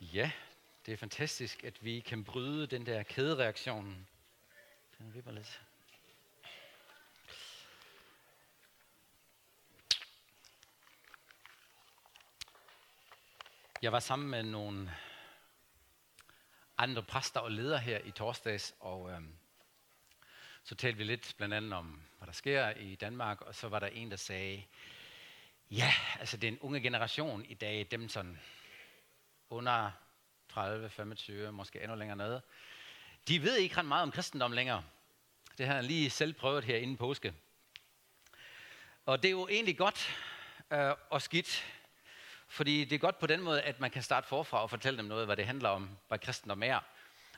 Ja, det er fantastisk, at vi kan bryde den der kædereaktion. Den vipper lidt. Jeg var sammen med nogle andre præster og ledere her i torsdags, og øhm, så talte vi lidt blandt andet om, hvad der sker i Danmark, og så var der en, der sagde, ja, altså det er en unge generation i dag, dem sådan under 30, 25, måske endnu længere nede, de ved ikke ret meget om kristendom længere. Det har jeg lige selv prøvet her inden påske. Og det er jo egentlig godt øh, og skidt, fordi det er godt på den måde, at man kan starte forfra og fortælle dem noget, hvad det handler om, hvad kristendom er.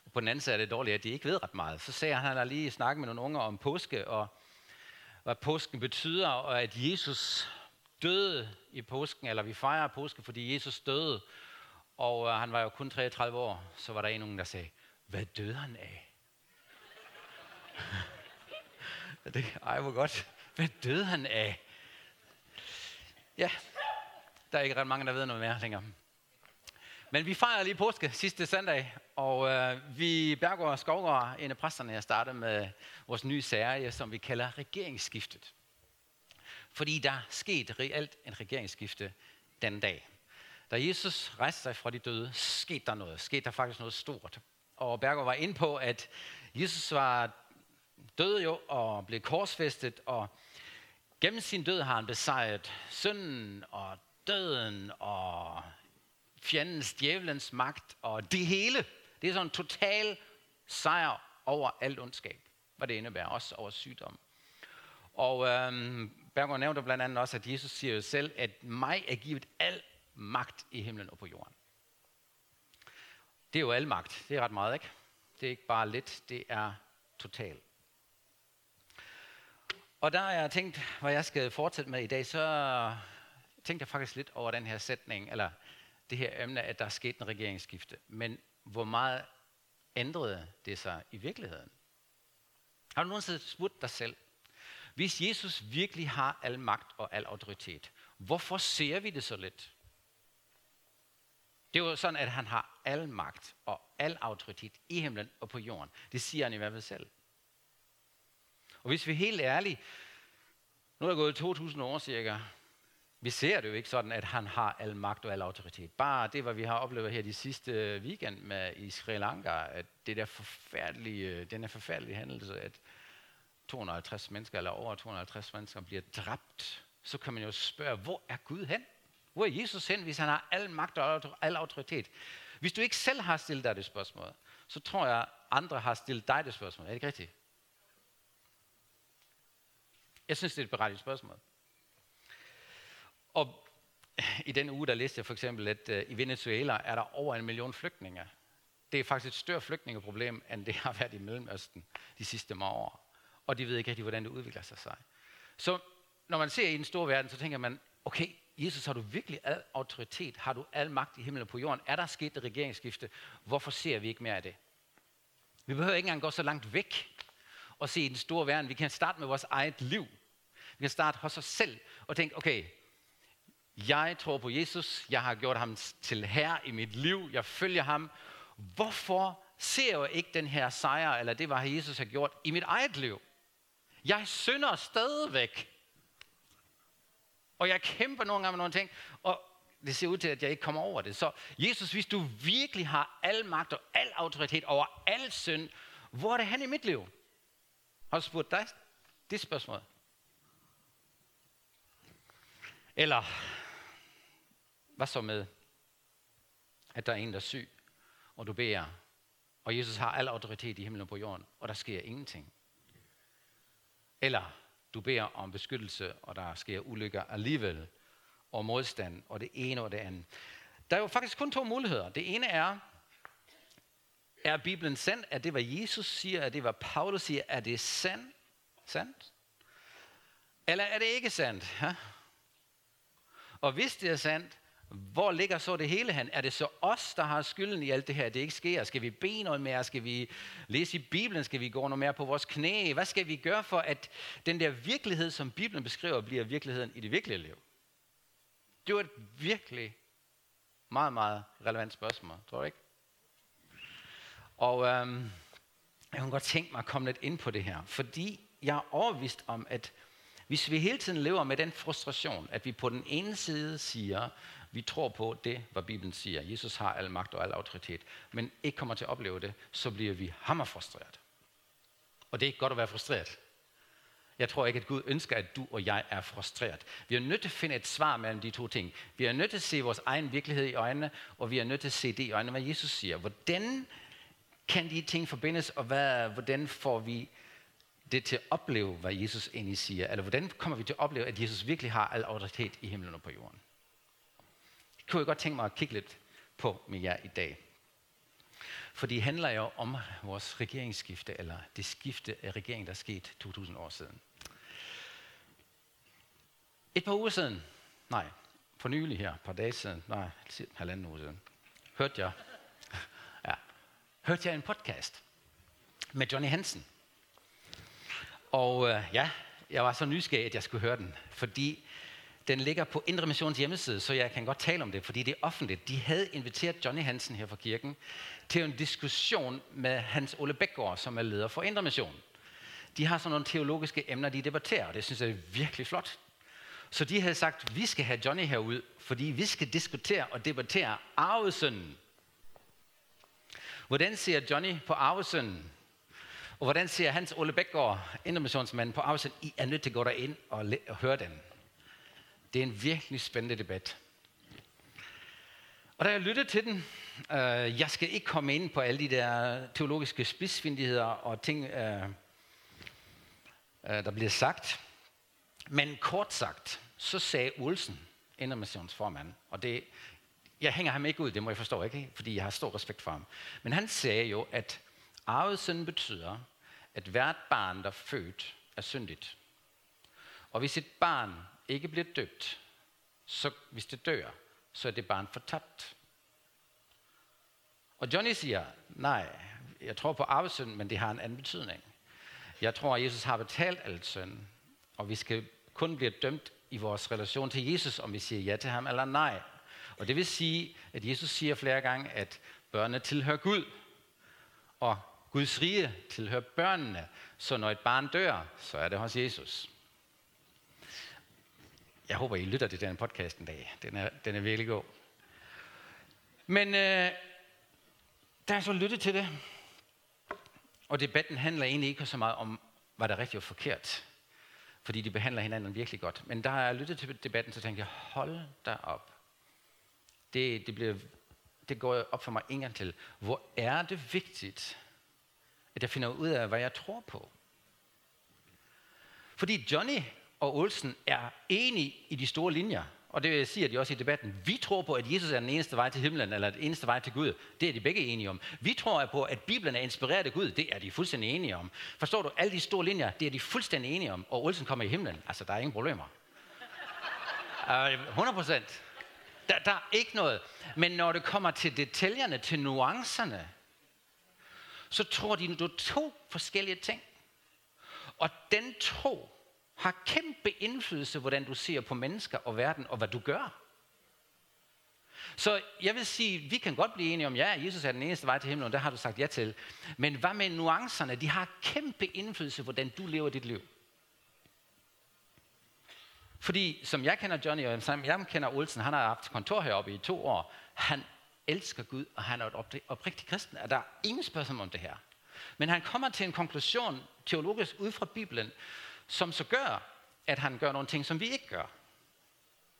Og på den anden side er det dårligt, at de ikke ved ret meget. Så sagde han, han lige snakket med nogle unger om påske, og hvad påsken betyder, og at Jesus døde i påsken, eller vi fejrer påske, fordi Jesus døde, og øh, han var jo kun 33 år, så var der en der sagde, hvad døde han af? det, ej, hvor godt. Hvad døde han af? Ja, der er ikke ret mange, der ved noget mere længere. Men vi fejrer lige påske sidste søndag, og øh, vi, Bergård Skovgaard, en af præsterne, jeg startede med vores nye serie, som vi kalder regeringsskiftet. Fordi der skete reelt en regeringsskifte den dag. Da Jesus rejste sig fra de døde, skete der noget. Skete der faktisk noget stort. Og Berger var inde på, at Jesus var død jo og blev korsfæstet, og gennem sin død har han besejret synden og døden og fjendens, djævelens magt og det hele. Det er sådan en total sejr over alt ondskab, hvad det indebærer, også over sygdom. Og øhm, Berger nævnte blandt andet også, at Jesus siger jo selv, at mig er givet al magt i himlen og på jorden. Det er jo al magt. Det er ret meget, ikke? Det er ikke bare lidt, det er total. Og der har jeg tænkt, hvad jeg skal fortsætte med i dag, så tænkte jeg faktisk lidt over den her sætning, eller det her emne, at der er sket en regeringsskifte. Men hvor meget ændrede det sig i virkeligheden? Har du nogensinde spurgt dig selv, hvis Jesus virkelig har al magt og al autoritet, hvorfor ser vi det så lidt? Det er jo sådan, at han har al magt og al autoritet i himlen og på jorden. Det siger han i hvert fald selv. Og hvis vi er helt ærlige, nu er der gået 2000 år cirka, vi ser det jo ikke sådan, at han har al magt og al autoritet. Bare det, hvad vi har oplevet her de sidste weekend med i Sri Lanka, at det der forfærdelige, øh, den er forfærdelige hændelse, at 250 mennesker, eller over 250 mennesker bliver dræbt, så kan man jo spørge, hvor er Gud hen? Hvor er Jesus hen, hvis han har al magt og al autoritet? Hvis du ikke selv har stillet dig det spørgsmål, så tror jeg, andre har stillet dig det spørgsmål. Er det ikke rigtigt? Jeg synes, det er et berettiget spørgsmål. Og i den uge, der læste jeg for eksempel, at øh, i Venezuela er der over en million flygtninge. Det er faktisk et større flygtningeproblem, end det har været i Mellemøsten de sidste mange år. Og de ved ikke rigtig, hvordan det udvikler sig. Så når man ser i den store verden, så tænker man, okay, Jesus, har du virkelig al autoritet? Har du al magt i himlen og på jorden? Er der sket et regeringsskifte? Hvorfor ser vi ikke mere af det? Vi behøver ikke engang gå så langt væk og se den store verden. Vi kan starte med vores eget liv. Vi kan starte hos os selv og tænke, okay, jeg tror på Jesus. Jeg har gjort ham til herre i mit liv. Jeg følger ham. Hvorfor ser jeg ikke den her sejr, eller det, hvad Jesus har gjort i mit eget liv? Jeg synder stadigvæk. Og jeg kæmper nogle gange med nogle ting, og det ser ud til, at jeg ikke kommer over det. Så Jesus, hvis du virkelig har al magt og al autoritet over al synd, hvor er det han i mit liv? Har du spurgt dig det spørgsmål? Eller, hvad så med, at der er en, der er syg, og du beder, og Jesus har al autoritet i himlen og på jorden, og der sker ingenting? Eller, du beder om beskyttelse, og der sker ulykker alligevel, og modstand, og det ene og det andet. Der er jo faktisk kun to muligheder. Det ene er, er Bibelen sand? Er det, hvad Jesus siger? Er det, hvad Paulus siger? Er det sandt? sandt? Eller er det ikke sandt? Ja? Og hvis det er sandt, hvor ligger så det hele hen? Er det så os, der har skylden i alt det her, det ikke sker? Skal vi bede noget mere? Skal vi læse i Bibelen? Skal vi gå noget mere på vores knæ? Hvad skal vi gøre for, at den der virkelighed, som Bibelen beskriver, bliver virkeligheden i det virkelige liv? Det var et virkelig Meget, meget relevant spørgsmål, tror du ikke? Og øhm, jeg kunne godt tænke mig at komme lidt ind på det her, fordi jeg er overvist om, at hvis vi hele tiden lever med den frustration, at vi på den ene side siger, vi tror på det, hvad Bibelen siger, Jesus har al magt og al autoritet, men ikke kommer til at opleve det, så bliver vi hammerfrustreret. Og det er ikke godt at være frustreret. Jeg tror ikke, at Gud ønsker, at du og jeg er frustreret. Vi er nødt til at finde et svar mellem de to ting. Vi er nødt til at se vores egen virkelighed i øjnene, og vi er nødt til at se det i øjnene, hvad Jesus siger. Hvordan kan de ting forbindes, og hvad, hvordan får vi det til at opleve, hvad Jesus egentlig siger? Eller hvordan kommer vi til at opleve, at Jesus virkelig har al autoritet i himlen og på jorden? Kunne jeg godt tænke mig at kigge lidt på med jer i dag. For det handler jo om vores regeringsskifte, eller det skifte af regeringen, der er sket 2000 år siden. Et par uger siden, nej, for nylig her, et par dage siden, nej, halvanden uge siden, hørte jeg, ja, hørte jeg en podcast med Johnny Hansen. Og øh, ja, jeg var så nysgerrig, at jeg skulle høre den, fordi den ligger på Indre Missions hjemmeside, så jeg kan godt tale om det, fordi det er offentligt. De havde inviteret Johnny Hansen her fra kirken til en diskussion med Hans Ole Bækgaard, som er leder for Indre Mission. De har sådan nogle teologiske emner, de debatterer, og det synes jeg er virkelig flot. Så de havde sagt, vi skal have Johnny herud, fordi vi skal diskutere og debattere arvesønnen. Hvordan ser Johnny på arvesønnen? Og hvordan ser Hans Ole Bækgaard, intermissionsmanden på arvesønnen? I er nødt til at gå derind og, og høre den. Det er en virkelig spændende debat. Og da jeg lyttede til den, øh, jeg skal ikke komme ind på alle de der teologiske spidsfindigheder og ting, øh, øh, der bliver sagt. Men kort sagt, så sagde Olsen, formand, og det, jeg hænger ham ikke ud, det må jeg forstå ikke, fordi jeg har stor respekt for ham. Men han sagde jo, at arvelsen betyder, at hvert barn, der er født, er syndigt. Og hvis et barn ikke bliver døbt, så hvis det dør, så er det barn fortabt. Og Johnny siger, nej, jeg tror på arvesynd, men det har en anden betydning. Jeg tror, at Jesus har betalt alt synd, og vi skal kun blive dømt i vores relation til Jesus, om vi siger ja til ham eller nej. Og det vil sige, at Jesus siger flere gange, at børnene tilhører Gud, og Guds rige tilhører børnene. Så når et barn dør, så er det hos Jesus. Jeg håber, I lytter til den podcast en dag. Den er, den er virkelig god. Men øh, der er så lyttet til det, og debatten handler egentlig ikke så meget om, hvad der er rigtigt og forkert, fordi de behandler hinanden virkelig godt. Men da jeg lyttet til debatten, så tænkte jeg, hold da op. Det, det, bliver, det går op for mig en gang til. Hvor er det vigtigt, at jeg finder ud af, hvad jeg tror på? Fordi Johnny og Olsen er enige i de store linjer. Og det siger de også i debatten. Vi tror på, at Jesus er den eneste vej til himlen, eller den eneste vej til Gud. Det er de begge enige om. Vi tror på, at Bibelen er inspireret af Gud. Det er de fuldstændig enige om. Forstår du? Alle de store linjer, det er de fuldstændig enige om. Og Olsen kommer i himlen. Altså, der er ingen problemer. Øh, 100 procent. Der, der er ikke noget. Men når det kommer til detaljerne, til nuancerne, så tror de, du to forskellige ting. Og den tro, har kæmpe indflydelse, hvordan du ser på mennesker og verden, og hvad du gør. Så jeg vil sige, vi kan godt blive enige om, ja, Jesus er den eneste vej til himlen, og det har du sagt ja til. Men hvad med nuancerne? De har kæmpe indflydelse, hvordan du lever dit liv. Fordi som jeg kender Johnny, og som jeg kender Olsen, han har haft kontor heroppe i to år. Han elsker Gud, og han er et oprigtig kristen. Der er ingen spørgsmål om det her. Men han kommer til en konklusion teologisk ud fra Bibelen, som så gør, at han gør nogle ting, som vi ikke gør.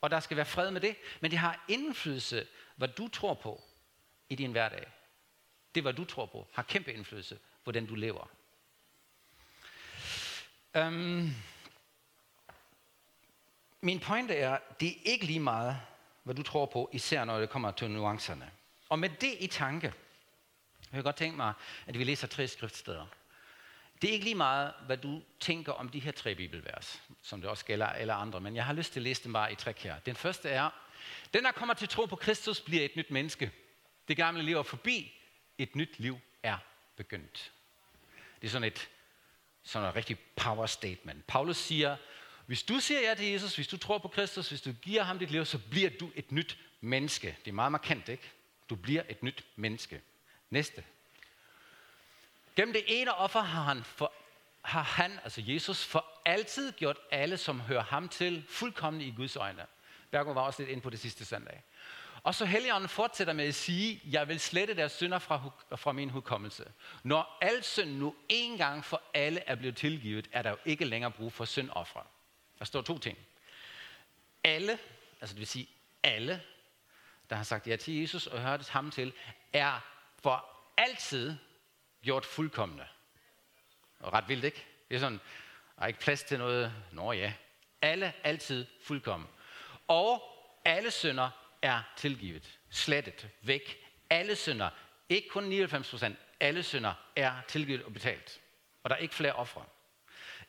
Og der skal være fred med det, men det har indflydelse, hvad du tror på i din hverdag. Det, hvad du tror på, har kæmpe indflydelse, hvordan du lever. Um, min pointe er, det er ikke lige meget, hvad du tror på, især når det kommer til nuancerne. Og med det i tanke, jeg kan godt tænke mig, at vi læser tre skriftsteder. Det er ikke lige meget, hvad du tænker om de her tre bibelvers, som det også gælder alle andre, men jeg har lyst til at læse dem bare i træk her. Den første er, den der kommer til tro på Kristus, bliver et nyt menneske. Det gamle liv er forbi, et nyt liv er begyndt. Det er sådan et, sådan et rigtig power statement. Paulus siger, hvis du siger ja til Jesus, hvis du tror på Kristus, hvis du giver ham dit liv, så bliver du et nyt menneske. Det er meget markant, ikke? Du bliver et nyt menneske. Næste. Gennem det ene offer har han, for, har han, altså Jesus, for altid gjort alle, som hører ham til, fuldkommen i Guds øjne. Bergo var også lidt inde på det sidste søndag. Og så Helligånden fortsætter med at sige, jeg vil slette deres synder fra, fra min hukommelse. Når al synd nu en gang for alle er blevet tilgivet, er der jo ikke længere brug for syndoffre. Der står to ting. Alle, altså det vil sige alle, der har sagt ja til Jesus og hørt ham til, er for altid gjort fuldkommende. Og ret vildt, ikke? Det er sådan, der er ikke plads til noget. Nå ja. Alle altid fuldkommen. Og alle synder er tilgivet. Slettet. Væk. Alle synder. Ikke kun 99 procent. Alle synder er tilgivet og betalt. Og der er ikke flere ofre.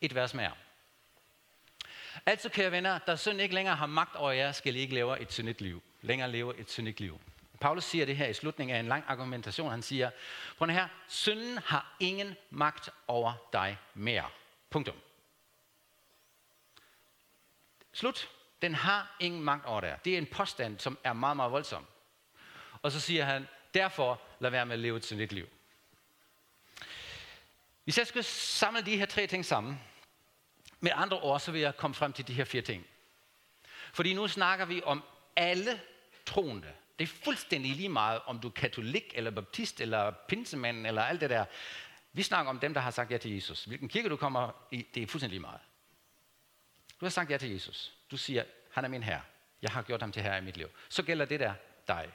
Et vers mere. Altså, kære venner, der synd ikke længere har magt over jer, skal I ikke leve et syndigt liv. Længere leve et syndigt liv. Paulus siger det her i slutningen af en lang argumentation. Han siger, prøv her, synden har ingen magt over dig mere. Punktum. Slut. Den har ingen magt over dig. Det er en påstand, som er meget, meget voldsom. Og så siger han, derfor lad være med at leve et syndigt liv. Hvis jeg skulle samle de her tre ting sammen, med andre ord, så vil jeg komme frem til de her fire ting. Fordi nu snakker vi om alle troende. Det er fuldstændig lige meget, om du er katolik, eller baptist, eller pinsemand, eller alt det der. Vi snakker om dem, der har sagt ja til Jesus. Hvilken kirke du kommer i, det er fuldstændig lige meget. Du har sagt ja til Jesus. Du siger, han er min herre. Jeg har gjort ham til herre i mit liv. Så gælder det der dig.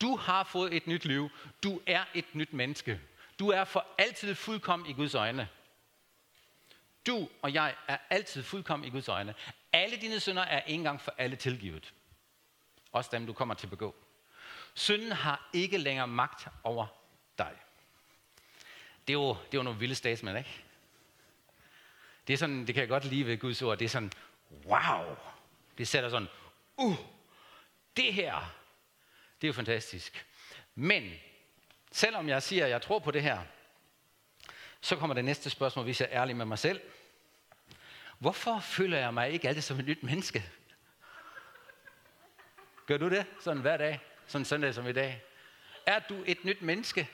Du har fået et nyt liv. Du er et nyt menneske. Du er for altid fuldkommen i Guds øjne. Du og jeg er altid fuldkommen i Guds øjne. Alle dine synder er en gang for alle tilgivet. Også dem, du kommer til at begå. Synden har ikke længere magt over dig. Det er jo, det er jo nogle vilde statsmænd, ikke? Det er sådan, det kan jeg godt lide ved Guds ord. Det er sådan, wow. Det sætter sådan, uh, det her, det er jo fantastisk. Men, selvom jeg siger, at jeg tror på det her, så kommer det næste spørgsmål, hvis jeg er ærlig med mig selv. Hvorfor føler jeg mig ikke altid som et nyt menneske? Gør du det sådan hver dag? Sådan søndag som i dag? Er du et nyt menneske?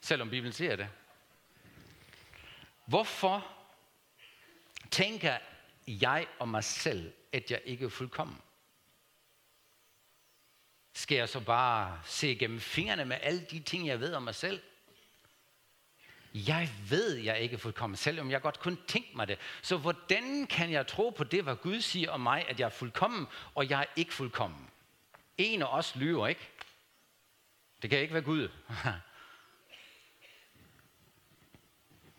Selvom Bibelen siger det. Hvorfor tænker jeg om mig selv, at jeg ikke er fuldkommen? Skal jeg så bare se gennem fingrene med alle de ting, jeg ved om mig selv? Jeg ved, jeg ikke fuldkommen, selvom jeg godt kunne tænke mig det. Så hvordan kan jeg tro på det, hvad Gud siger om mig, at jeg er fuldkommen, og jeg er ikke fuldkommen? En af os lyver, ikke? Det kan ikke være Gud.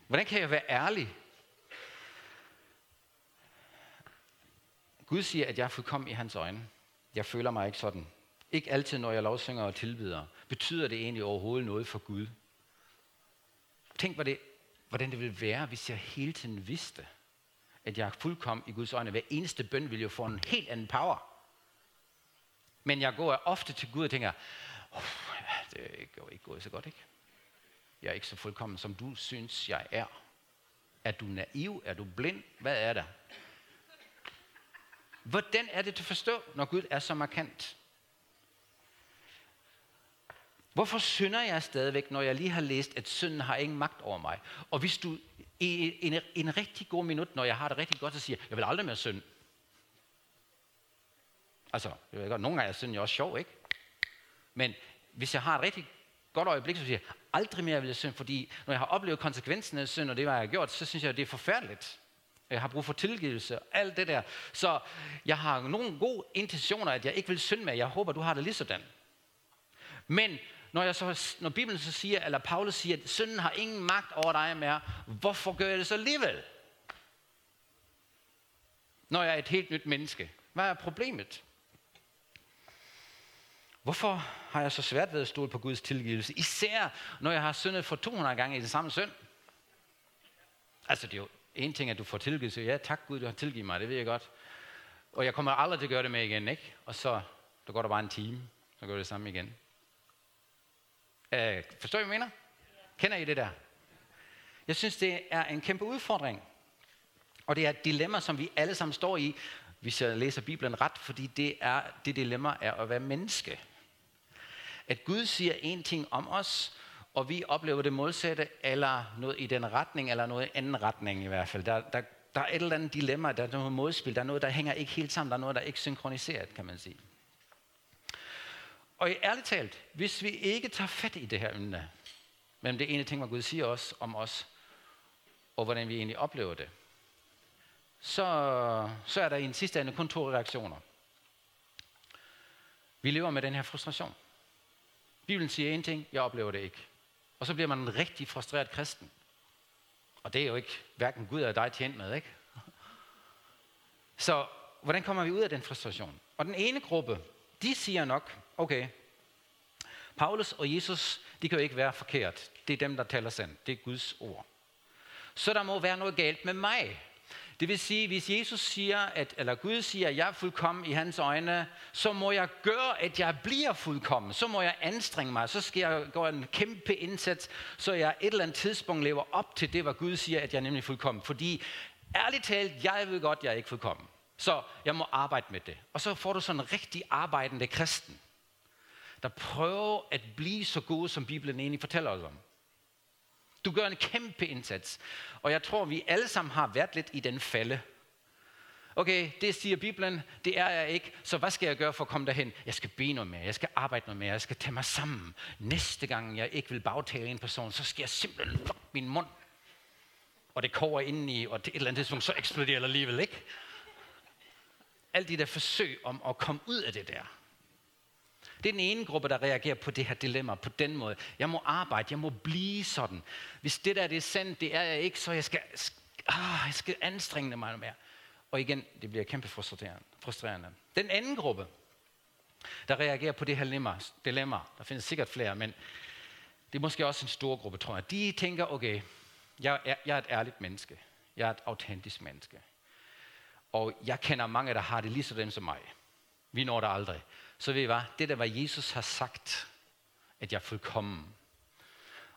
Hvordan kan jeg være ærlig? Gud siger, at jeg er fuldkommen i hans øjne. Jeg føler mig ikke sådan. Ikke altid, når jeg lovsynger og tilbyder. Betyder det egentlig overhovedet noget for Gud? Tænk, hvad det, hvordan det ville være, hvis jeg hele tiden vidste, at jeg er fuldkommen i Guds øjne. Hver eneste bøn ville jo få en helt anden power. Men jeg går ofte til Gud og tænker, oh, det går ikke gået så godt, ikke? Jeg er ikke så fuldkommen, som du synes, jeg er. Er du naiv? Er du blind? Hvad er der? Hvordan er det til at forstå, når Gud er så markant? Hvorfor synder jeg stadigvæk, når jeg lige har læst, at synden har ingen magt over mig? Og hvis du i en, en rigtig god minut, når jeg har det rigtig godt, så siger, jeg vil aldrig mere synde. Altså, jeg ved godt, nogle gange er synden jo også sjov, ikke? Men hvis jeg har et rigtig godt øjeblik, så siger jeg, aldrig mere vil jeg synde, fordi når jeg har oplevet konsekvensen af synd, og det, hvad jeg har gjort, så synes jeg, at det er forfærdeligt. Jeg har brug for tilgivelse og alt det der. Så jeg har nogle gode intentioner, at jeg ikke vil synde med. Jeg håber, du har det lige sådan. Men når, jeg så, når Bibelen så siger, eller Paulus siger, at synden har ingen magt over dig mere, hvorfor gør jeg det så alligevel? Når jeg er et helt nyt menneske. Hvad er problemet? Hvorfor har jeg så svært ved at stole på Guds tilgivelse? Især når jeg har syndet for 200 gange i den samme synd. Altså det er jo en ting, at du får tilgivelse. Ja, tak Gud, du har tilgivet mig, det ved jeg godt. Og jeg kommer aldrig til at gøre det med igen, ikke? Og så der går der bare en time, så gør det samme igen. Øh, forstår I, hvad jeg mener? Kender I det der? Jeg synes, det er en kæmpe udfordring. Og det er et dilemma, som vi alle sammen står i. hvis jeg læser Bibelen ret, fordi det er det dilemma er at være menneske. At Gud siger en ting om os, og vi oplever det modsatte, eller noget i den retning, eller noget i anden retning i hvert fald. Der, der, der er et eller andet dilemma, der er noget modspil, der er noget, der hænger ikke helt sammen, der er noget, der er ikke synkroniseret, kan man sige. Og ærligt talt, hvis vi ikke tager fat i det her emne, men det ene ting, hvad Gud siger os om os, og hvordan vi egentlig oplever det, så, så er der i en sidste ende kun to reaktioner. Vi lever med den her frustration. Bibelen siger en ting, jeg oplever det ikke. Og så bliver man en rigtig frustreret kristen. Og det er jo ikke hverken Gud eller dig tjent med, ikke? Så hvordan kommer vi ud af den frustration? Og den ene gruppe, de siger nok, okay, Paulus og Jesus, de kan jo ikke være forkert. Det er dem, der taler sandt. Det er Guds ord. Så der må være noget galt med mig. Det vil sige, hvis Jesus siger, at, eller Gud siger, at jeg er fuldkommen i hans øjne, så må jeg gøre, at jeg bliver fuldkommen. Så må jeg anstrenge mig. Så skal jeg gøre en kæmpe indsats, så jeg et eller andet tidspunkt lever op til det, hvad Gud siger, at jeg er nemlig fuldkommen. Fordi ærligt talt, jeg ved godt, at jeg er ikke fuldkommen. Så jeg må arbejde med det. Og så får du sådan en rigtig arbejdende kristen, der prøver at blive så gode, som Bibelen egentlig fortæller os om. Du gør en kæmpe indsats. Og jeg tror, vi alle sammen har været lidt i den falde. Okay, det siger Bibelen, det er jeg ikke, så hvad skal jeg gøre for at komme derhen? Jeg skal bede noget mere, jeg skal arbejde noget mere, jeg skal tage mig sammen. Næste gang jeg ikke vil bagtale en person, så skal jeg simpelthen lukke min mund. Og det koger indeni, og det et eller andet tidspunkt, så eksploderer det alligevel, ikke? Alle de der forsøg om at komme ud af det der. Det er den ene gruppe, der reagerer på det her dilemma på den måde. Jeg må arbejde, jeg må blive sådan. Hvis det der det er sandt, det er jeg ikke, så jeg skal, ah, jeg skal anstrenge mig mere. Og igen, det bliver kæmpe frustrerende. Den anden gruppe, der reagerer på det her dilemma, dilemma, der findes sikkert flere, men det er måske også en stor gruppe, tror jeg. De tænker, okay, jeg er, jeg er et ærligt menneske. Jeg er et autentisk menneske. Og jeg kender mange, der har det lige sådan som mig. Vi når det aldrig så ved I hvad, det der var Jesus har sagt, at jeg er fuldkommen,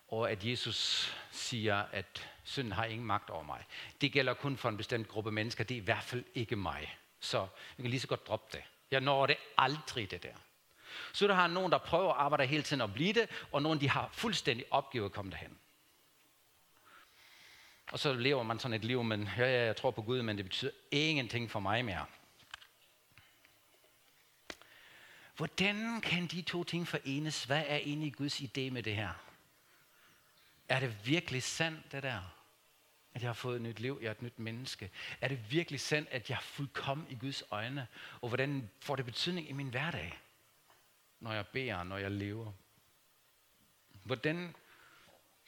og at Jesus siger, at synden har ingen magt over mig. Det gælder kun for en bestemt gruppe mennesker, det er i hvert fald ikke mig. Så vi kan lige så godt droppe det. Jeg når det aldrig, det der. Så der har nogen, der prøver at arbejde hele tiden at blive det, og nogen, de har fuldstændig opgivet at komme derhen. Og så lever man sådan et liv, men ja, ja, jeg tror på Gud, men det betyder ingenting for mig mere. Hvordan kan de to ting forenes? Hvad er egentlig Guds idé med det her? Er det virkelig sandt, det der? At jeg har fået et nyt liv, jeg er et nyt menneske. Er det virkelig sandt, at jeg er fuldkommen i Guds øjne? Og hvordan får det betydning i min hverdag? Når jeg beder, når jeg lever. Hvordan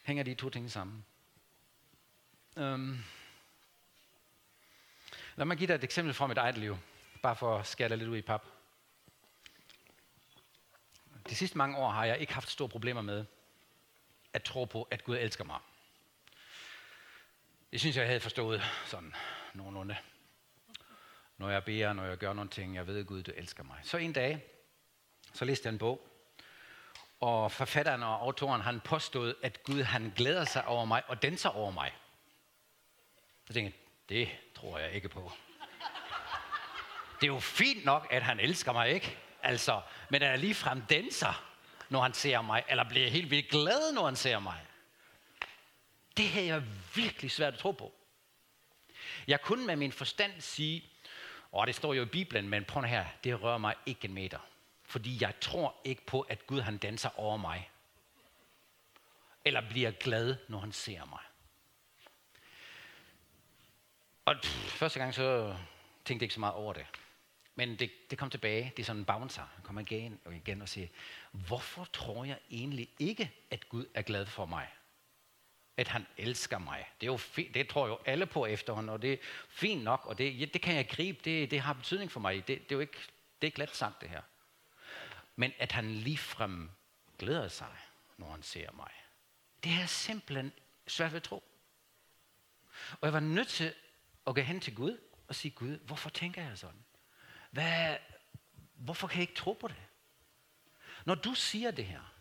hænger de to ting sammen? Um, lad mig give dig et eksempel fra mit eget liv. Bare for at skære lidt ud i pap de sidste mange år har jeg ikke haft store problemer med at tro på, at Gud elsker mig. Jeg synes, jeg havde forstået sådan nogenlunde. Når jeg beder, når jeg gør nogle ting, jeg ved, at Gud, du elsker mig. Så en dag, så læste jeg en bog, og forfatteren og autoren, han påstod, at Gud, han glæder sig over mig og danser over mig. Så tænkte jeg, det tror jeg ikke på. Det er jo fint nok, at han elsker mig, ikke? Altså, men er lige frem danser, når han ser mig, eller bliver helt vildt glad, når han ser mig. Det havde jeg virkelig svært at tro på. Jeg kunne med min forstand sige, og det står jo i Bibelen, men prøv her, det rører mig ikke en meter. Fordi jeg tror ikke på, at Gud han danser over mig. Eller bliver glad, når han ser mig. Og pff, første gang så tænkte jeg ikke så meget over det. Men det, det kom tilbage, det er sådan en bouncer. Han kommer igen og igen og siger, hvorfor tror jeg egentlig ikke, at Gud er glad for mig? At han elsker mig. Det, er jo fint, det tror jo alle på efterhånden, og det er fint nok, og det, ja, det kan jeg gribe, det, det har betydning for mig. Det, det er jo ikke, det er ikke let sagt det her. Men at han ligefrem glæder sig, når han ser mig. Det er simpelthen svært ved at tro. Og jeg var nødt til at gå hen til Gud og sige, Gud, hvorfor tænker jeg sådan? Hvad, hvorfor kan jeg ikke tro på det? Når du siger det her,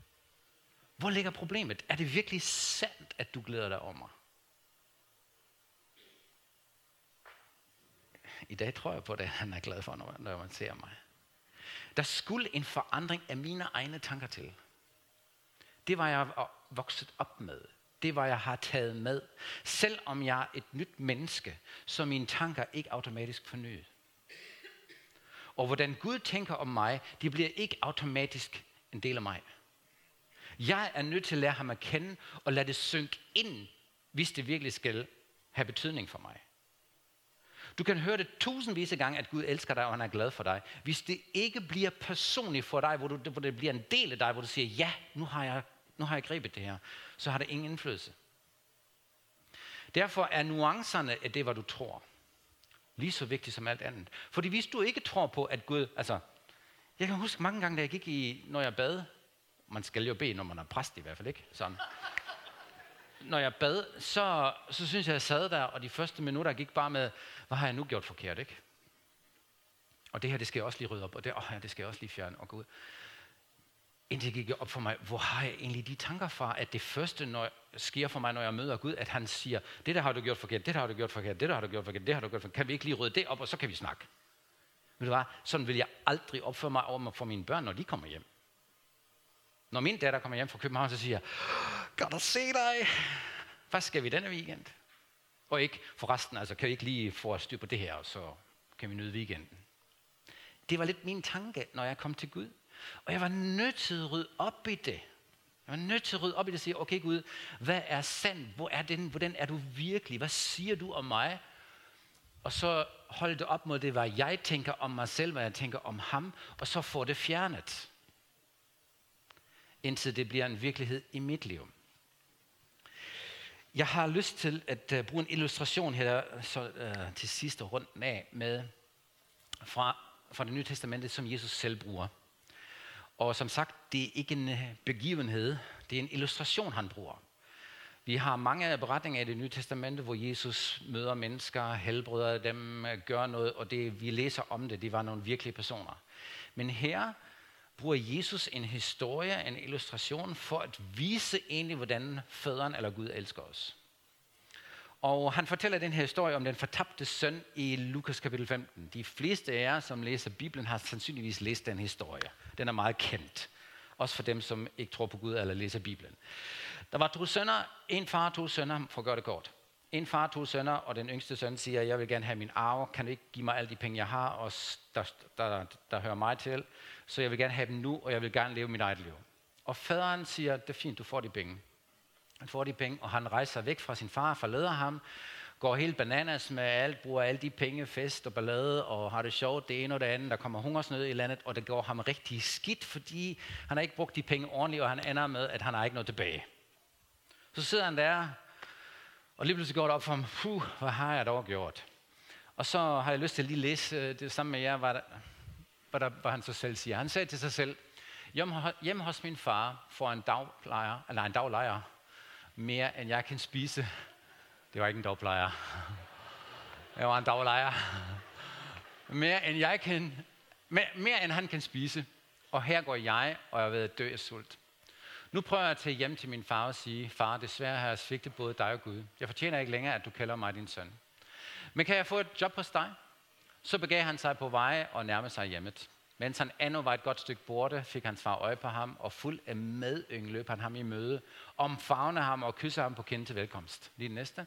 hvor ligger problemet? Er det virkelig sandt, at du glæder dig om mig? i dag tror jeg på det, han er glad for, når, når man ser mig. Der skulle en forandring af mine egne tanker til. Det var jeg vokset op med. Det var jeg har taget med. Selvom jeg er et nyt menneske, så mine tanker ikke automatisk fornyet. Og hvordan Gud tænker om mig, det bliver ikke automatisk en del af mig. Jeg er nødt til at lære ham at kende og lade det synke ind, hvis det virkelig skal have betydning for mig. Du kan høre det tusindvis af gange, at Gud elsker dig, og han er glad for dig. Hvis det ikke bliver personligt for dig, hvor, du, hvor det bliver en del af dig, hvor du siger, ja, nu har jeg, nu har jeg grebet det her, så har det ingen indflydelse. Derfor er nuancerne af det, hvad du tror, lige så vigtigt som alt andet. Fordi hvis du ikke tror på, at Gud, altså, jeg kan huske mange gange, da jeg gik i, når jeg bad, man skal jo bede, når man er præst i hvert fald, ikke? Sådan når jeg bad, så, så synes jeg, jeg sad der, og de første minutter gik bare med, hvad har jeg nu gjort forkert, ikke? Og det her, det skal jeg også lige rydde op, og det, oh, ja, det skal jeg også lige fjerne, og gå ud. Indtil det op for mig, hvor har jeg egentlig de tanker fra, at det første når, sker for mig, når jeg møder Gud, at han siger, det der har du gjort forkert, det der har du gjort forkert, det der har du gjort forkert, det har du gjort forkert, kan vi ikke lige rydde det op, og så kan vi snakke. Ved du hvad, sådan vil jeg aldrig opføre mig over for mine børn, når de kommer hjem. Når min datter kommer hjem fra København, så siger jeg, godt at se dig. Hvad skal vi denne weekend? Og ikke forresten, altså kan vi ikke lige få styr på det her, og så kan vi nyde weekenden. Det var lidt min tanke, når jeg kom til Gud. Og jeg var nødt til at rydde op i det. Jeg var nødt til at rydde op i det og sige, okay Gud, hvad er sandt? Hvor er den? Hvordan er du virkelig? Hvad siger du om mig? Og så holde det op mod det, hvad jeg tænker om mig selv, hvad jeg tænker om ham, og så få det fjernet indtil det bliver en virkelighed i mit liv. Jeg har lyst til at uh, bruge en illustration her så, uh, til sidste runden af med fra, fra det nye testamente, som Jesus selv bruger. Og som sagt, det er ikke en øh, begivenhed, det er en illustration, han bruger. Vi har mange beretninger i det nye testamente, hvor Jesus møder mennesker, helbreder dem, øh, gør noget, og det, vi læser om det, det var nogle virkelige personer. Men her bruger Jesus en historie, en illustration, for at vise egentlig, hvordan faderen eller Gud elsker os. Og han fortæller den her historie om den fortabte søn i Lukas kapitel 15. De fleste af jer, som læser Bibelen, har sandsynligvis læst den historie. Den er meget kendt. Også for dem, som ikke tror på Gud eller læser Bibelen. Der var to sønner, en far og to sønner, for at gøre det kort. En far, to sønner, og den yngste søn siger, jeg vil gerne have min arv. kan du ikke give mig alle de penge, jeg har, og der, der, der hører mig til, så jeg vil gerne have dem nu, og jeg vil gerne leve mit eget liv. Og faderen siger, det er fint, du får de penge. Han får de penge, og han rejser væk fra sin far, forlader ham, går helt bananas med alt, bruger alle de penge, fest og ballade, og har det sjovt, det ene og det andet, der kommer hungersnød i landet, og det går ham rigtig skidt, fordi han har ikke brugt de penge ordentligt, og han ender med, at han har ikke noget tilbage. Så sidder han der, og lige pludselig går det op for ham, puh, hvad har jeg dog gjort? Og så har jeg lyst til at lige læse øh, det samme med jer, hvad, der, hvad, der, hvad han så selv siger. Han sagde til sig selv, hjemme hos min far får en daglejer, eller en daglejer, mere end jeg kan spise. Det var ikke en dagplejer. Det var en daglejer. Mere end jeg kan, mere, mere end han kan spise. Og her går jeg, og jeg ved at dø af sult. Nu prøver jeg at tage hjem til min far og sige, far, desværre har jeg svigtet både dig og Gud. Jeg fortjener ikke længere, at du kalder mig din søn. Men kan jeg få et job hos dig? Så begav han sig på vej og nærmede sig hjemmet. Mens han endnu var et godt stykke borte, fik hans far øje på ham, og fuld af medyng løb han ham i møde, omfavne ham og kysse ham på kind til velkomst. Lige næste.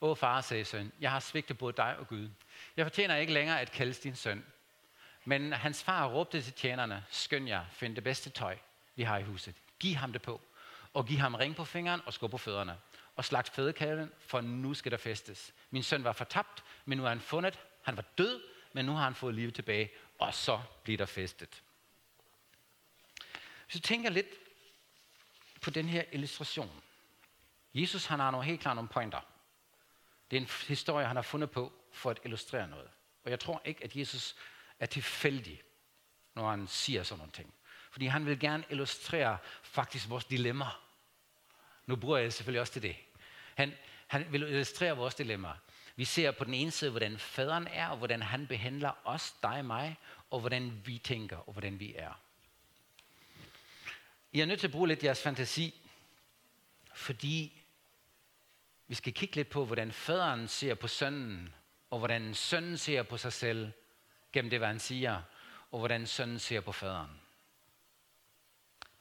Åh far, sagde søn, jeg har svigtet både dig og Gud. Jeg fortjener ikke længere at kaldes din søn. Men hans far råbte til tjenerne, skynd jer, find det bedste tøj, vi har i huset. Giv ham det på. Og giv ham ring på fingeren og sko på fødderne. Og slagt fødekalven, for nu skal der festes. Min søn var fortabt, men nu er han fundet. Han var død, men nu har han fået livet tilbage. Og så bliver der festet. Hvis du tænker lidt på den her illustration. Jesus han har nogle helt klart nogle pointer. Det er en historie, han har fundet på for at illustrere noget. Og jeg tror ikke, at Jesus er tilfældig, når han siger sådan nogle ting. Fordi han vil gerne illustrere faktisk vores dilemma. Nu bruger jeg selvfølgelig også til det. Han, han vil illustrere vores dilemma. Vi ser på den ene side, hvordan faderen er, og hvordan han behandler os, dig og mig, og hvordan vi tænker, og hvordan vi er. I er nødt til at bruge lidt jeres fantasi, fordi vi skal kigge lidt på, hvordan faderen ser på sønnen, og hvordan sønnen ser på sig selv gennem det, hvad han siger, og hvordan sønnen ser på faderen.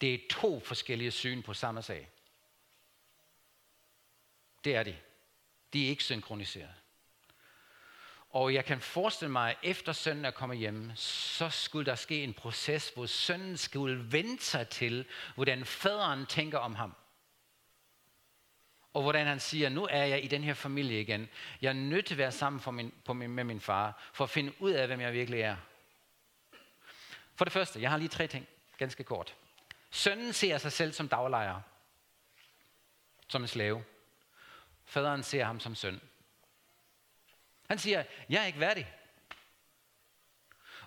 Det er to forskellige syn på samme sag. Det er de. De er ikke synkroniseret. Og jeg kan forestille mig, at efter sønnen er kommet hjem, så skulle der ske en proces, hvor sønnen skulle vente sig til, hvordan faderen tænker om ham. Og hvordan han siger, nu er jeg i den her familie igen. Jeg er nødt til at være sammen for min, på min, med min far, for at finde ud af, hvem jeg virkelig er. For det første, jeg har lige tre ting, ganske kort. Sønnen ser sig selv som daglejer, som en slave. Faderen ser ham som søn. Han siger, jeg er ikke værdig.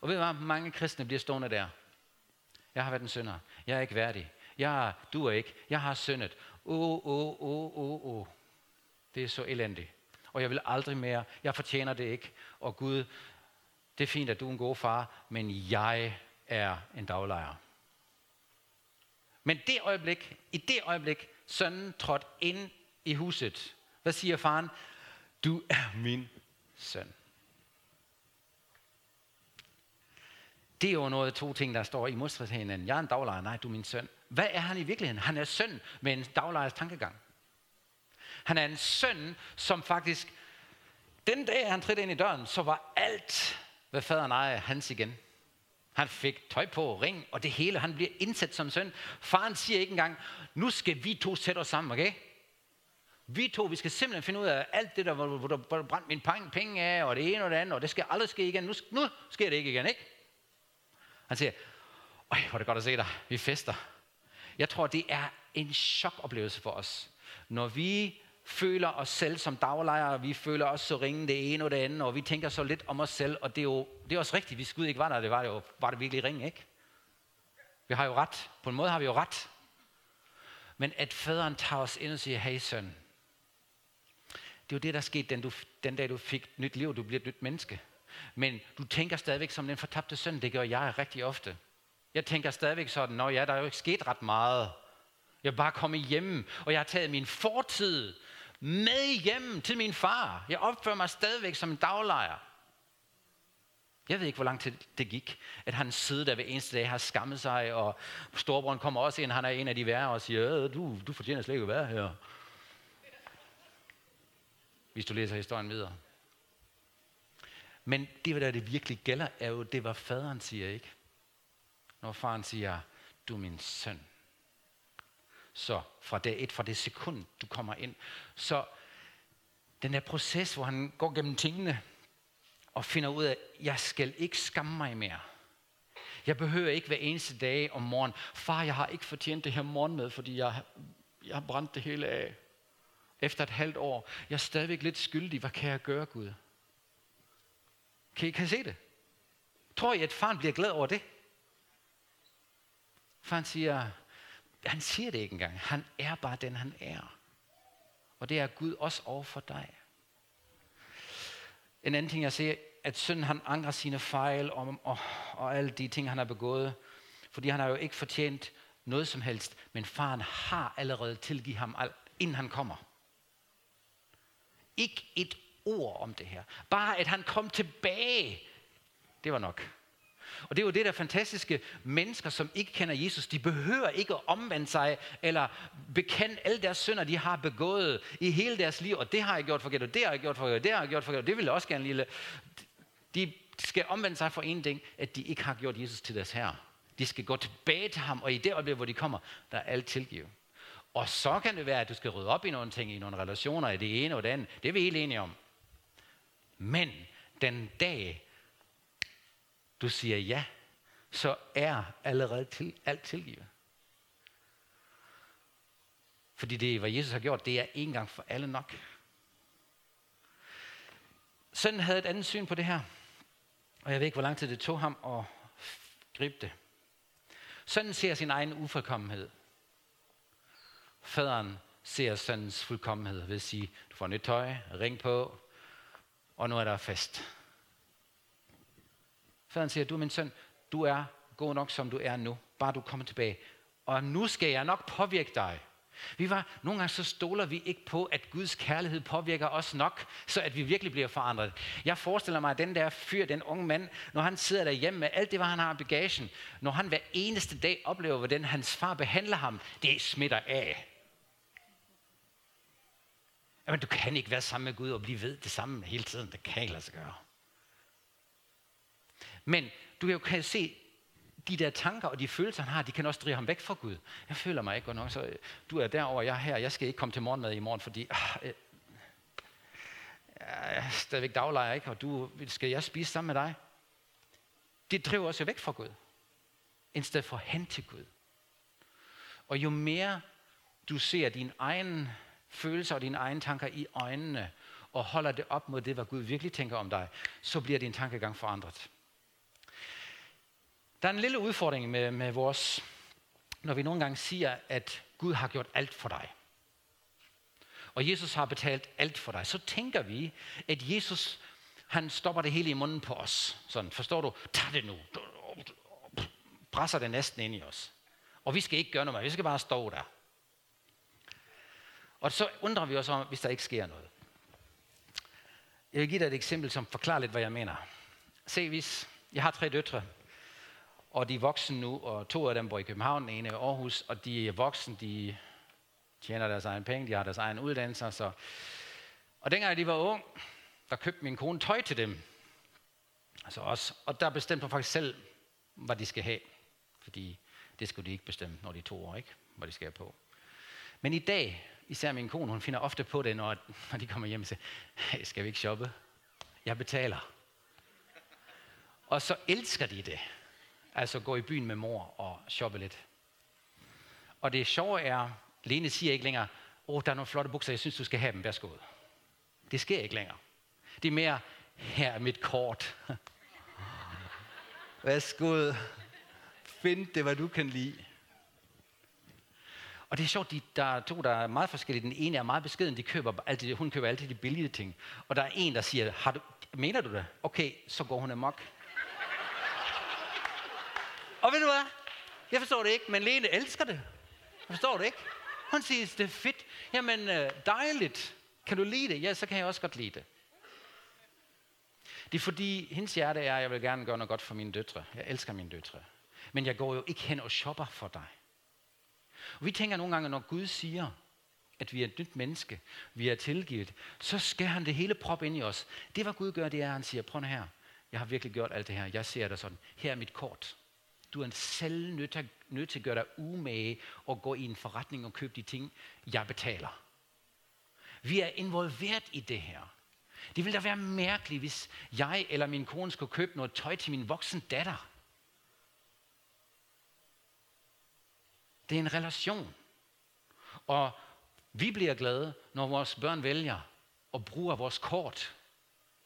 Og ved du hvad, mange kristne bliver stående der. Jeg har været en synder. Jeg er ikke værdig. Jeg du er ikke. Jeg har syndet. Åh, åh, åh, åh, åh. Det er så elendigt. Og jeg vil aldrig mere. Jeg fortjener det ikke. Og Gud, det er fint, at du er en god far, men jeg er en daglejer. Men det øjeblik, i det øjeblik, sønnen trådte ind i huset, hvad siger faren? Du er min søn. Det er jo noget af to ting, der står i modstrid til hinanden. Jeg er en daglejer, nej, du er min søn. Hvad er han i virkeligheden? Han er søn med en daglejers tankegang. Han er en søn, som faktisk, den dag han trådte ind i døren, så var alt, hvad faderen ejer, hans igen. Han fik tøj på, ring og det hele. Han bliver indsat som søn. Faren siger ikke engang, nu skal vi to sætte os sammen, okay? Vi to, vi skal simpelthen finde ud af alt det der, hvor, hvor, hvor der min penge af, og det ene og det andet, og det skal aldrig ske igen. Nu, nu sker det ikke igen, ikke? Han siger, Øj, hvor er det godt at se dig. Vi fester. Jeg tror, det er en chokoplevelse for os. Når vi føler os selv som daglejere, vi føler os så ringe det ene og det andet, og vi tænker så lidt om os selv, og det er jo det er også rigtigt, hvis Gud ikke var der, det var, det jo, var det virkelig ringe, ikke? Vi har jo ret. På en måde har vi jo ret. Men at faderen tager os ind og siger, hey søn, det er jo det, der skete den, du, den dag, du fik nyt liv, du bliver et nyt menneske. Men du tænker stadigvæk som den fortabte søn, det gør jeg rigtig ofte. Jeg tænker stadigvæk sådan, når ja, der er jo ikke sket ret meget. Jeg er bare kommet hjem, og jeg har taget min fortid med hjem til min far. Jeg opfører mig stadigvæk som en daglejer. Jeg ved ikke, hvor lang tid det gik, at han sidder der hver eneste dag, har skammet sig, og storebroren kommer også ind, han er en af de værre, og siger, øh, du, du fortjener slet ikke at være her. Hvis du læser historien videre. Men det, der det virkelig gælder, er jo det, hvad faderen siger, ikke? Når faren siger, du er min søn. Så fra det et, fra det sekund, du kommer ind. Så den der proces, hvor han går gennem tingene, og finder ud af, at jeg skal ikke skamme mig mere. Jeg behøver ikke hver eneste dag om morgen, far, jeg har ikke fortjent det her morgenmad, fordi jeg, jeg har brændt det hele af. Efter et halvt år, jeg er stadigvæk lidt skyldig. Hvad kan jeg gøre, Gud? Kan I, kan I se det? Tror I, at faren bliver glad over det? Faren siger, han siger det ikke engang. Han er bare den, han er. Og det er Gud også over for dig. En anden ting, jeg ser, at sønnen han angrer sine fejl om, og, og alle de ting, han har begået. Fordi han har jo ikke fortjent noget som helst. Men faren har allerede tilgivet ham alt, inden han kommer. Ikke et ord om det her. Bare at han kom tilbage. Det var nok. Og det er jo det der fantastiske mennesker, som ikke kender Jesus, de behøver ikke at omvende sig, eller bekende alle deres synder, de har begået i hele deres liv, og det har jeg gjort forkert, og det har jeg gjort forkert, og det har jeg gjort forkert, og det vil jeg også gerne lille. De skal omvende sig for en ting, at de ikke har gjort Jesus til deres herre. De skal gå tilbage til ham, og i det øjeblik, hvor de kommer, der er alt tilgivet. Og så kan det være, at du skal rydde op i nogle ting, i nogle relationer, i det ene og det andet. Det er vi helt enige om. Men den dag, du siger ja, så er allerede til, alt tilgivet. Fordi det, hvad Jesus har gjort, det er en gang for alle nok. Sønnen havde et andet syn på det her. Og jeg ved ikke, hvor lang tid det tog ham at gribe det. Sønnen ser sin egen ufuldkommenhed. Faderen ser søndens fuldkommenhed ved at sige, du får nyt tøj, ring på, og nu er der fest. Faderen siger, du er min søn, du er god nok, som du er nu. Bare du kommer tilbage. Og nu skal jeg nok påvirke dig. Vi var, nogle gange så stoler vi ikke på, at Guds kærlighed påvirker os nok, så at vi virkelig bliver forandret. Jeg forestiller mig, at den der fyr, den unge mand, når han sidder derhjemme med alt det, hvad han har i bagagen, når han hver eneste dag oplever, hvordan hans far behandler ham, det smitter af. Jamen, du kan ikke være sammen med Gud og blive ved det samme hele tiden. Det kan ikke lade sig gøre. Men du kan jo se, de der tanker og de følelser, han har, de kan også drive ham væk fra Gud. Jeg føler mig ikke godt nok, så øh, du er derover, jeg er her, jeg skal ikke komme til morgenmad i morgen, fordi ah, øh, jeg er stadigvæk daglejer, ikke? og du, skal jeg spise sammen med dig? Det driver os jo væk fra Gud, i stedet for hen til Gud. Og jo mere du ser din egen følelser og dine egne tanker i øjnene, og holder det op mod det, hvad Gud virkelig tænker om dig, så bliver din tankegang forandret. Der er en lille udfordring med, med vores, når vi nogle gange siger, at Gud har gjort alt for dig. Og Jesus har betalt alt for dig. Så tænker vi, at Jesus, han stopper det hele i munden på os. Sådan, forstår du? Tag det nu. Presser det næsten ind i os. Og vi skal ikke gøre noget, vi skal bare stå der. Og så undrer vi os om, hvis der ikke sker noget. Jeg vil give dig et eksempel, som forklarer lidt, hvad jeg mener. Se, hvis jeg har tre døtre, og de er voksne nu, og to af dem bor i København, en i Aarhus, og de er voksne, de tjener deres egen penge, de har deres egen uddannelse. Så. Og dengang de var ung, der købte min kone tøj til dem. Altså os. Og der bestemte hun faktisk selv, hvad de skal have. Fordi det skulle de ikke bestemme, når de er to år, ikke? Hvad de skal have på. Men i dag, især min kone, hun finder ofte på det, når, når de kommer hjem og siger, hey, skal vi ikke shoppe? Jeg betaler. Og så elsker de det. Altså gå i byen med mor og shoppe lidt. Og det sjove er, Lene siger ikke længere, åh, oh, der er nogle flotte bukser, jeg synes, du skal have dem, værsgo. Det sker ikke længere. Det er mere, her er mit kort. værsgo. Find det, hvad du kan lide. Og det er sjovt, de, der er to, der er meget forskellige. Den ene er meget beskeden, de køber altid, hun køber altid de billige ting. Og der er en, der siger, Har du, mener du det? Okay, så går hun amok. Og ved du hvad? Jeg forstår det ikke, men Lene elsker det. Jeg forstår det ikke. Hun siger, det er fedt. Jamen, øh, dejligt. Kan du lide det? Ja, så kan jeg også godt lide det. Det er fordi, hendes hjerte er, at jeg vil gerne gøre noget godt for mine døtre. Jeg elsker mine døtre. Men jeg går jo ikke hen og shopper for dig. Og vi tænker nogle gange, når Gud siger, at vi er et nyt menneske, vi er tilgivet, så skal han det hele prop ind i os. Det, hvad Gud gør, det er, at han siger, prøv her, jeg har virkelig gjort alt det her. Jeg ser det sådan. Her er mit kort. Du er selv nødt til, nødt til at gøre dig umage og gå i en forretning og købe de ting, jeg betaler. Vi er involveret i det her. Det ville da være mærkeligt, hvis jeg eller min kone skulle købe noget tøj til min voksen datter. Det er en relation. Og vi bliver glade, når vores børn vælger at bruge vores kort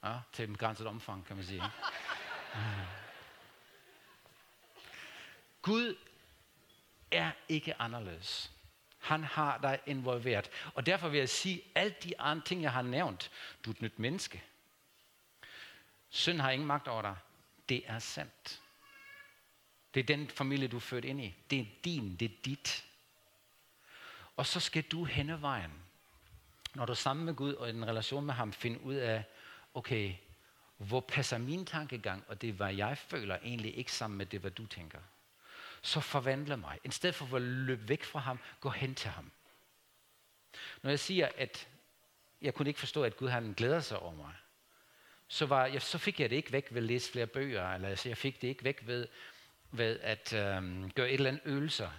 ja, til en begrænset omfang, kan man sige. Gud er ikke anderledes. Han har dig involveret. Og derfor vil jeg sige, alt de andre ting, jeg har nævnt, du er et nyt menneske. Synd har ingen magt over dig. Det er sandt. Det er den familie, du er født ind i. Det er din, det er dit. Og så skal du hen vejen, når du er sammen med Gud og i en relation med ham, finde ud af, okay, hvor passer min tankegang, og det, hvad jeg føler, egentlig ikke sammen med det, hvad du tænker så forvandle mig. I stedet for at løbe væk fra ham, gå hen til ham. Når jeg siger, at jeg kunne ikke forstå, at Gud han glæder sig over mig, så, var, jeg, så fik jeg det ikke væk ved at læse flere bøger, eller altså, jeg fik det ikke væk ved, ved at øh, gøre et eller andet øvelser.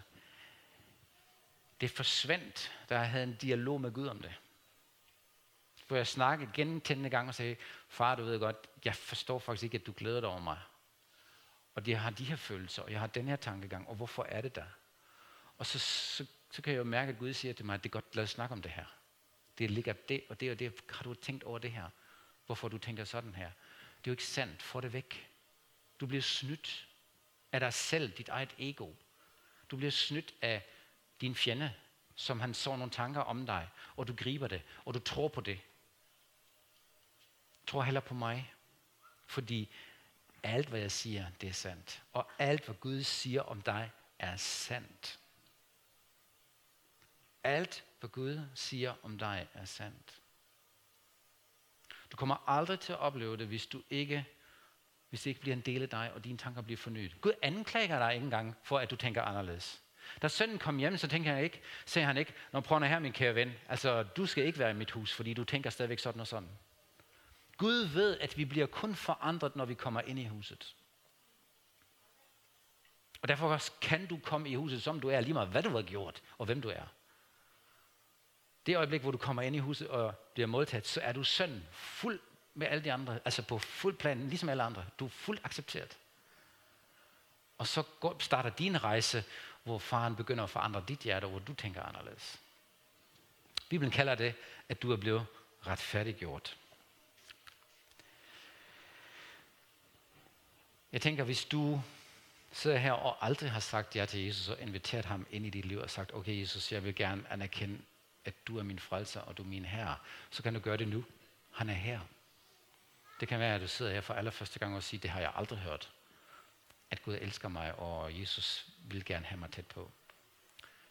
Det forsvandt, da jeg havde en dialog med Gud om det. Hvor jeg snakkede gentændende gange og sagde, far, du ved godt, jeg forstår faktisk ikke, at du glæder dig over mig. Og jeg har de her følelser, og jeg har den her tankegang, og hvorfor er det der? Og så, så, så kan jeg jo mærke, at Gud siger til mig, at det er godt, lad os snakke om det her. Det ligger det og det og det. Har du tænkt over det her? Hvorfor du tænker sådan her? Det er jo ikke sandt. Få det væk. Du bliver snydt af dig selv, dit eget ego. Du bliver snydt af din fjende, som han så nogle tanker om dig, og du griber det, og du tror på det. Tror heller på mig, fordi alt, hvad jeg siger, det er sandt. Og alt, hvad Gud siger om dig, er sandt. Alt, hvad Gud siger om dig, er sandt. Du kommer aldrig til at opleve det, hvis du ikke hvis det ikke bliver en del af dig, og dine tanker bliver fornyet. Gud anklager dig ikke engang for, at du tænker anderledes. Da sønnen kom hjem, så tænker han ikke, sagde han ikke, når prøver her, min kære ven, altså du skal ikke være i mit hus, fordi du tænker stadigvæk sådan og sådan. Gud ved, at vi bliver kun forandret, når vi kommer ind i huset. Og derfor kan du komme i huset, som du er, lige meget hvad du har gjort, og hvem du er. Det øjeblik, hvor du kommer ind i huset og bliver modtaget, så er du søn fuld med alle de andre, altså på fuld plan, ligesom alle andre. Du er fuldt accepteret. Og så går, starter din rejse, hvor faren begynder at forandre dit hjerte, hvor du tænker anderledes. Bibelen kalder det, at du er blevet retfærdiggjort. Jeg tænker, hvis du sidder her og aldrig har sagt ja til Jesus og inviteret ham ind i dit liv og sagt, okay Jesus, jeg vil gerne anerkende, at du er min frelser og du er min herre, så kan du gøre det nu. Han er her. Det kan være, at du sidder her for allerførste gang og siger, det har jeg aldrig hørt. At Gud elsker mig, og Jesus vil gerne have mig tæt på.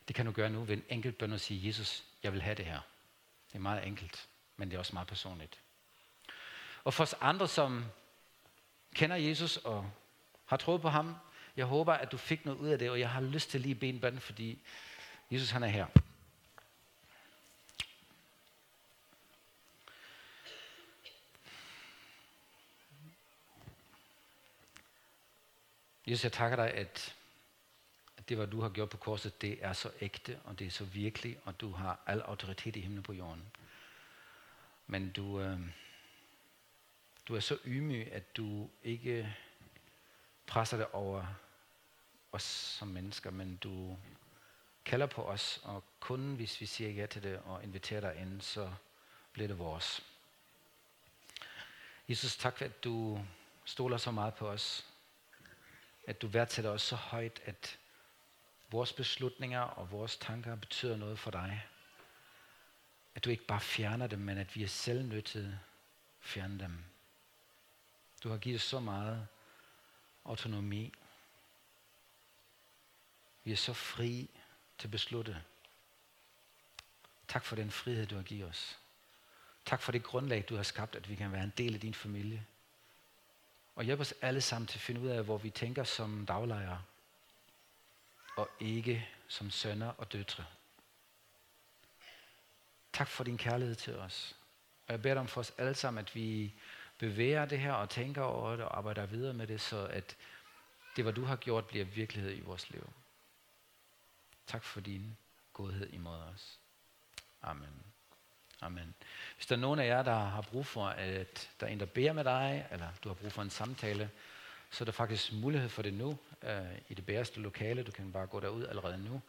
Det kan du gøre nu ved en enkelt bøn og sige, Jesus, jeg vil have det her. Det er meget enkelt, men det er også meget personligt. Og for os andre, som kender Jesus og har troet på ham, jeg håber, at du fik noget ud af det, og jeg har lyst til lige at bede en bøn, fordi Jesus han er her. Jesus, jeg takker dig, at, at det, hvad du har gjort på korset, det er så ægte, og det er så virkelig, og du har al autoritet i himlen på jorden. Men du, øh, du er så ydmyg, at du ikke presser det over os som mennesker, men du kalder på os, og kun hvis vi siger ja til det og inviterer dig ind, så bliver det vores. Jesus, tak at du stoler så meget på os, at du værdsætter os så højt, at vores beslutninger og vores tanker betyder noget for dig. At du ikke bare fjerner dem, men at vi er selv nødt til at fjerne dem. Du har givet os så meget autonomi. Vi er så fri til at beslutte. Tak for den frihed, du har givet os. Tak for det grundlag, du har skabt, at vi kan være en del af din familie. Og hjælp os alle sammen til at finde ud af, hvor vi tænker som daglejere, og ikke som sønner og døtre. Tak for din kærlighed til os. Og jeg beder dig om for os alle sammen, at vi bevæger det her og tænker over det og arbejder videre med det, så at det, hvad du har gjort, bliver virkelighed i vores liv. Tak for din godhed imod os. Amen. Amen. Hvis der er nogen af jer, der har brug for, at der er en, der beder med dig, eller du har brug for en samtale, så er der faktisk mulighed for det nu, øh, i det bæreste lokale. Du kan bare gå derud allerede nu.